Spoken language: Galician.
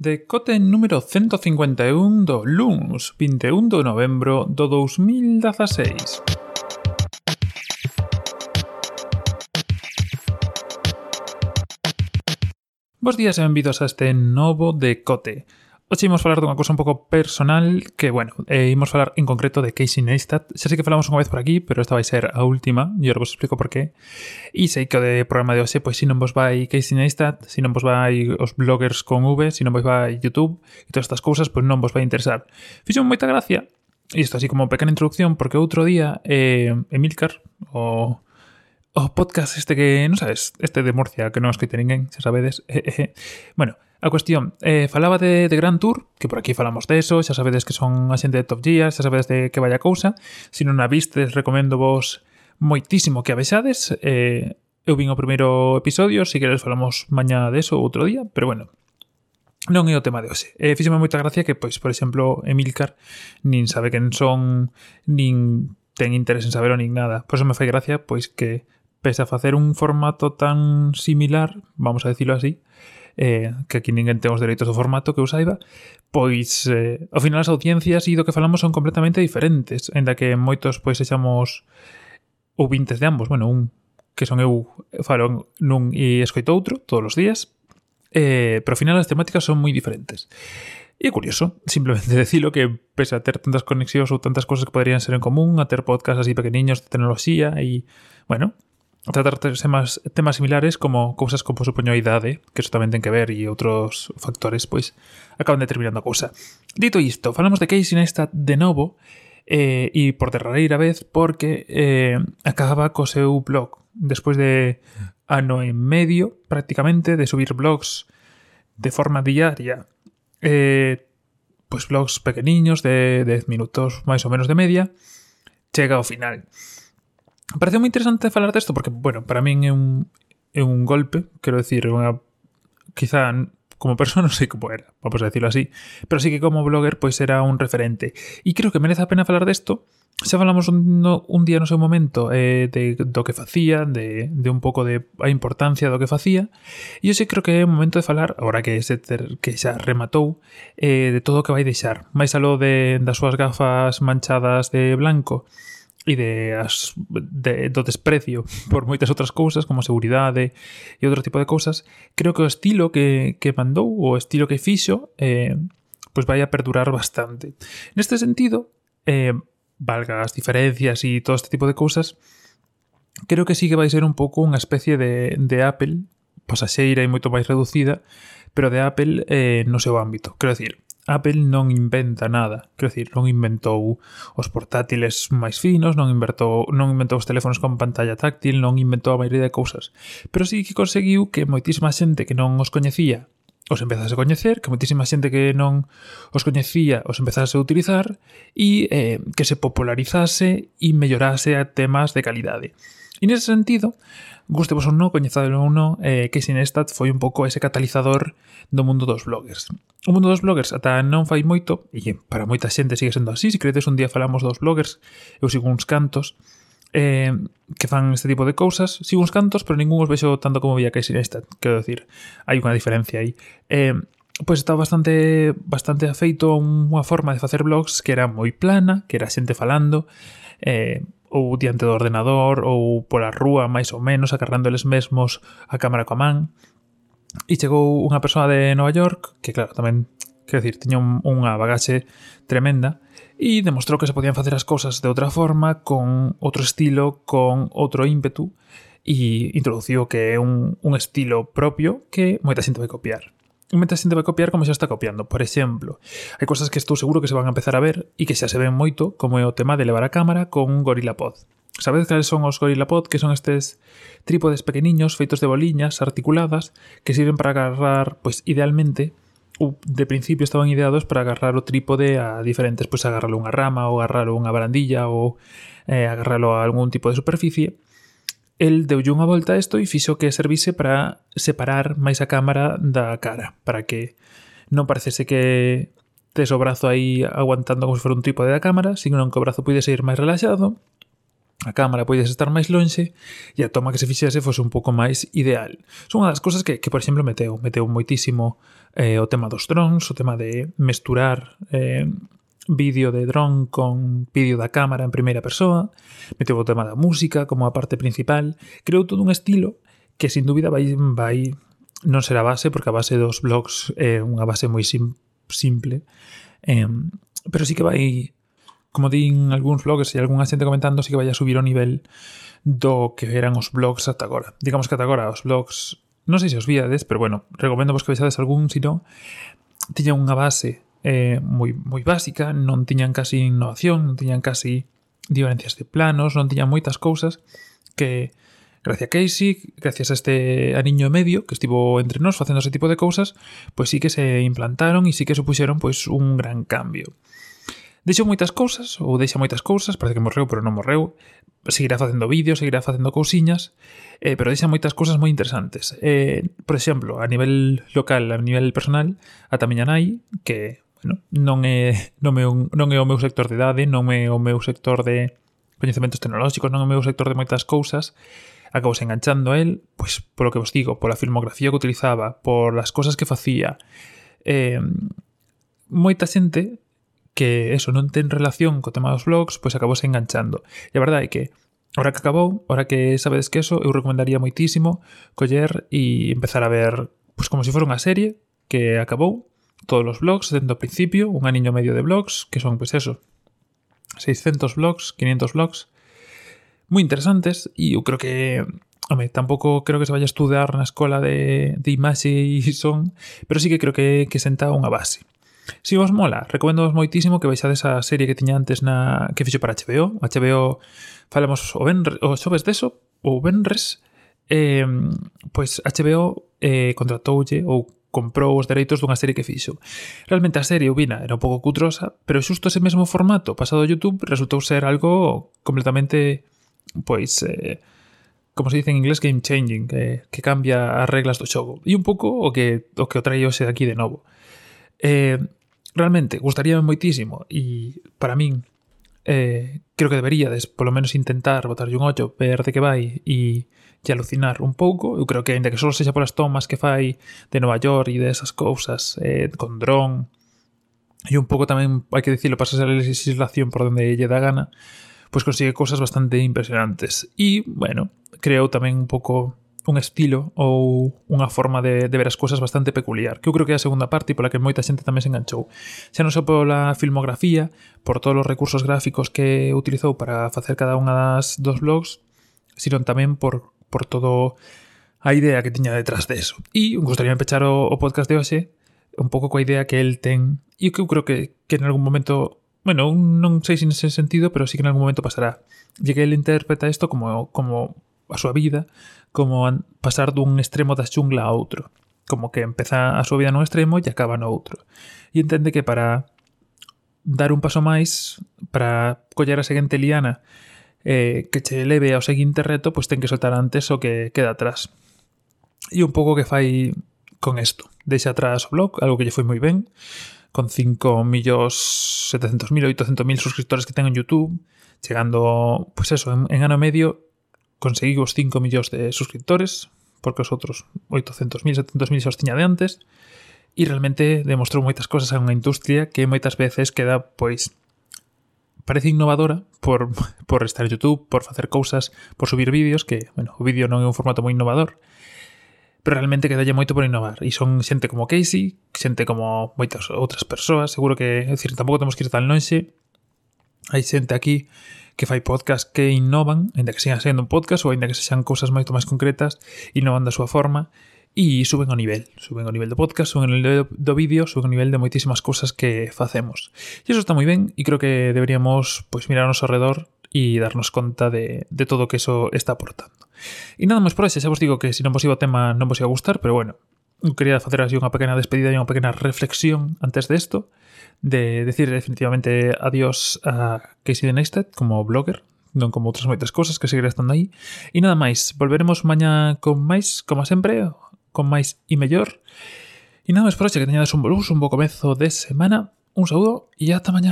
Decote número 151 do LUNS, 21 de novembro do 2016. Bos días e benvidos a este novo decote. Hoxe imos falar dunha cousa un pouco personal que, bueno, eh, imos falar en concreto de Casey Neistat. Xa sei que falamos unha vez por aquí, pero esta vai ser a última, e ahora vos explico por qué. E sei que o de programa de hoxe, pois, se non vos vai Casey Neistat, se non vos vai os bloggers con V, se non vos vai YouTube, e todas estas cousas, pois non vos vai interesar. Fixo moita gracia, e isto así como pequena introducción, porque outro día eh, Emilcar, o o podcast este que, non sabes, este de Murcia, que non escoite ninguén, xa sabedes. bueno, A cuestión, eh, falaba de, de Grand Tour, que por aquí falamos de eso, xa sabedes que son a xente de Top Gear, xa sabedes de que vaya cousa. Se non a vistes, recomendo vos moitísimo que a vexades. Eh, eu vin o primeiro episodio, se queres falamos mañá de eso outro día, pero bueno, non é o tema de hoxe. Eh, fíxeme moita gracia que, pois, por exemplo, Emilcar nin sabe quen son, nin ten interés en saber nin nada. Por eso me fai gracia, pois, que pese a facer un formato tan similar, vamos a decirlo así, eh, que aquí ninguén ten os dereitos do formato que eu saiba, pois eh, ao final as audiencias e do que falamos son completamente diferentes, en da que moitos pois sexamos ouvintes de ambos, bueno, un que son eu falo nun e escoito outro todos os días, eh, pero ao final as temáticas son moi diferentes. E é curioso, simplemente decilo que pese a ter tantas conexións ou tantas cosas que poderían ser en común, a ter podcasts así pequeniños de tecnoloxía e, bueno, tratar temas, temas similares como cousas como supoñoidade, eh, que eso tamén ten que ver, e outros factores, pois, acaban determinando eh, a cousa. Dito isto, falamos de Casey Neistat de novo, eh, e por derradeira vez, porque eh, acaba co seu blog, despois de ano e medio, prácticamente, de subir blogs de forma diaria. Eh, pois blogs pequeniños, de 10 minutos máis ou menos de media, chega ao final. Parece moi interesante falar desto porque, bueno, para min é un, é un golpe, quero decir, unha, quizá como persona non sei como era, vamos a decirlo así, pero sí que como blogger pois era un referente. E creo que merece a pena falar desto, xa falamos un, no, un día no seu momento eh, de, do que facía, de, de un pouco de a importancia do que facía, e eu sí creo que é o momento de falar, agora que se ter, que xa rematou, eh, de todo o que vai deixar. Mais aló de, das súas gafas manchadas de blanco, e de, as, de do desprecio por moitas outras cousas como seguridade e outro tipo de cousas, creo que o estilo que, que mandou, o estilo que fixo, eh, pois vai a perdurar bastante. Neste sentido, eh, valga as diferencias e todo este tipo de cousas, creo que sí que vai ser un pouco unha especie de, de Apple pasaxeira e moito máis reducida, pero de Apple eh, no seu ámbito. Quero decir, Apple non inventa nada, quero dicir, non inventou os portátiles máis finos, non inventou, non inventou os teléfonos con pantalla táctil, non inventou a maioría de cousas, pero sí que conseguiu que moitísima xente que non os coñecía os empezase a coñecer, que moitísima xente que non os coñecía os empezase a utilizar e eh, que se popularizase e mellorase a temas de calidade. E nese sentido, guste vos ou non, coñezadelo ou non, eh, Casey Neistat foi un pouco ese catalizador do mundo dos bloggers. O mundo dos bloggers ata non fai moito, e para moita xente sigue sendo así, se credes un día falamos dos bloggers, eu sigo uns cantos, eh, que fan este tipo de cousas, sigo uns cantos, pero ningún os vexo tanto como veía Casey Neistat, quero decir, hai unha diferencia aí. Eh, pois estaba bastante bastante afeito a unha forma de facer blogs que era moi plana, que era xente falando, eh, ou diante do ordenador ou pola rúa máis ou menos acarrando eles mesmos a cámara coa man e chegou unha persoa de Nova York que claro, tamén quero dicir, tiña un, unha bagaxe tremenda e demostrou que se podían facer as cousas de outra forma, con outro estilo, con outro ímpetu e introduciu que é un, un estilo propio que moita xente vai copiar. Mentre a xente vai copiar como xa está copiando. Por exemplo, hai cosas que estou seguro que se van a empezar a ver e que xa se ven moito, como é o tema de levar a cámara con un GorillaPod. Sabedes cales son os GorillaPod? Que son estes trípodes pequeniños feitos de boliñas articuladas que sirven para agarrar, pois idealmente, ou de principio estaban ideados para agarrar o trípode a diferentes, pois agarralo unha rama ou agarralo unha barandilla ou eh, agarralo a algún tipo de superficie el deulle unha volta a isto e fixo que servise para separar máis a cámara da cara, para que non parecese que tes o brazo aí aguantando como se for un trípode da cámara, sino que o brazo puidese ir máis relaxado, a cámara podes estar máis lonxe e a toma que se fixese fose un pouco máis ideal. Son unha das cousas que, que por exemplo, meteu. Meteu moitísimo eh, o tema dos drones, o tema de mesturar eh, vídeo de dron con vídeo da cámara en primeira persoa, meteu o tema da música como a parte principal, creou todo un estilo que sin dúbida vai, vai non será base, porque a base dos blogs é unha base moi sim, simple, eh, pero sí que vai como din algúns blogs e algunha xente comentando, sí que vai a subir o nivel do que eran os blogs ata agora. Digamos que ata agora os blogs, non sei se os viades, pero bueno, recomendo vos que vexades algún, sino tiña unha base eh, moi, moi básica, non tiñan casi innovación, non tiñan casi diferencias de planos, non tiñan moitas cousas que gracias a Casey, gracias a este aniño medio que estivo entre nós facendo ese tipo de cousas, pois sí que se implantaron e sí que supuxeron pois un gran cambio. Deixou moitas cousas, ou deixa moitas cousas, parece que morreu, pero non morreu. Seguirá facendo vídeos, seguirá facendo cousiñas, eh, pero deixa moitas cousas moi interesantes. Eh, por exemplo, a nivel local, a nivel personal, a tamiña nai, que bueno, non é non é, un, non é o meu sector de idade, non é o meu sector de coñecementos tecnolóxicos, non é o meu sector de moitas cousas, acabou enganchando a él, pois polo que vos digo, pola filmografía que utilizaba, por as cousas que facía. Eh, moita xente que eso non ten relación co tema dos blogs, pois acabou enganchando. E a verdade é que Ora que acabou, ora que sabedes que eso, eu recomendaría moitísimo coller e empezar a ver, pois como se si fora unha serie que acabou, todos os blogs, dentro do principio, un aniño medio de blogs, que son pues eso, 600 blogs, 500 blogs, moi interesantes e eu creo que Home, tampouco creo que se vaya a estudar na escola de, de imaxe e son, pero sí que creo que, que senta unha base. Se si vos mola, recomendo vos moitísimo que veixades a serie que tiña antes na que fixo para HBO. HBO falamos o, venre, o xoves deso, ou venres, eh, pois HBO eh, contratoulle ou comprou os dereitos dunha serie que fixo. Realmente a serie, Ubina, era un pouco cutrosa, pero xusto ese mesmo formato pasado a YouTube resultou ser algo completamente, pois, eh, como se dice en inglés, game changing, que, que cambia as reglas do xogo. E un pouco o que o, que o traio ese aquí de novo. Eh, realmente, gustaríame moitísimo, e para min, Eh, creo que deberíades, polo menos, intentar botarlle un ollo, ver de que vai e, e alucinar un pouco. Eu creo que, ainda que só sexa polas tomas que fai de Nova York e desas cousas, eh, con dron, e un pouco tamén, hai que dicirlo, pasas a legislación por onde lle dá gana, pois consigue cousas bastante impresionantes. E, bueno, creo tamén un pouco un estilo ou unha forma de, de ver as cousas bastante peculiar, que eu creo que é a segunda parte pola que moita xente tamén se enganchou. Xa non só pola filmografía, por todos os recursos gráficos que utilizou para facer cada unha das dos blogs, sino tamén por, por todo a idea que tiña detrás de eso. E gustaría empezar o, o podcast de hoxe un pouco coa idea que el ten e que eu creo que, que en algún momento bueno, non sei se nese sentido, pero sí que en algún momento pasará. Llegué el interpreta isto como, como a súa vida como pasar dun extremo da xungla a outro. Como que empeza a súa vida nun extremo e acaba no outro. E entende que para dar un paso máis, para coller a seguinte liana eh, que che leve ao seguinte reto, pois ten que soltar antes o que queda atrás. E un pouco que fai con isto. Deixa atrás o blog, algo que lle foi moi ben, con 5 millóns 700.000, 800.000 suscriptores que ten en YouTube, chegando, pois eso, en, en ano medio conseguí os 5 millóns de suscriptores, porque os outros 800.000, 700.000 xa os tiña de antes, e realmente demostrou moitas cosas a unha industria que moitas veces queda, pois, parece innovadora por, por estar en YouTube, por facer cousas, por subir vídeos, que, bueno, o vídeo non é un formato moi innovador, pero realmente quedalle moito por innovar. E son xente como Casey, xente como moitas outras persoas, seguro que, é dicir, tampouco temos que ir tan lonxe. Hai xente aquí que fai podcast que innovan, ainda que sigan sendo un podcast ou ainda que sexan cousas moito máis concretas, innovan da súa forma e suben o nivel, suben o nivel do podcast, suben o nivel do vídeo, suben o nivel de moitísimas cousas que facemos. E iso está moi ben e creo que deberíamos pois mirar ao noso redor e darnos conta de, de todo o que eso está aportando. E nada máis por ese, xa vos digo que se non vos iba o tema non vos iba a gustar, pero bueno, quería facer así unha pequena despedida e unha pequena reflexión antes de isto de decir definitivamente adiós a Casey Neistat como blogger, non como outras moitas cosas que seguirá estando aí. E nada máis, volveremos mañá con máis, como sempre, con máis e mellor. E nada máis por hoxe, que teñades un blues, un bo comezo de semana. Un saúdo e ata mañá.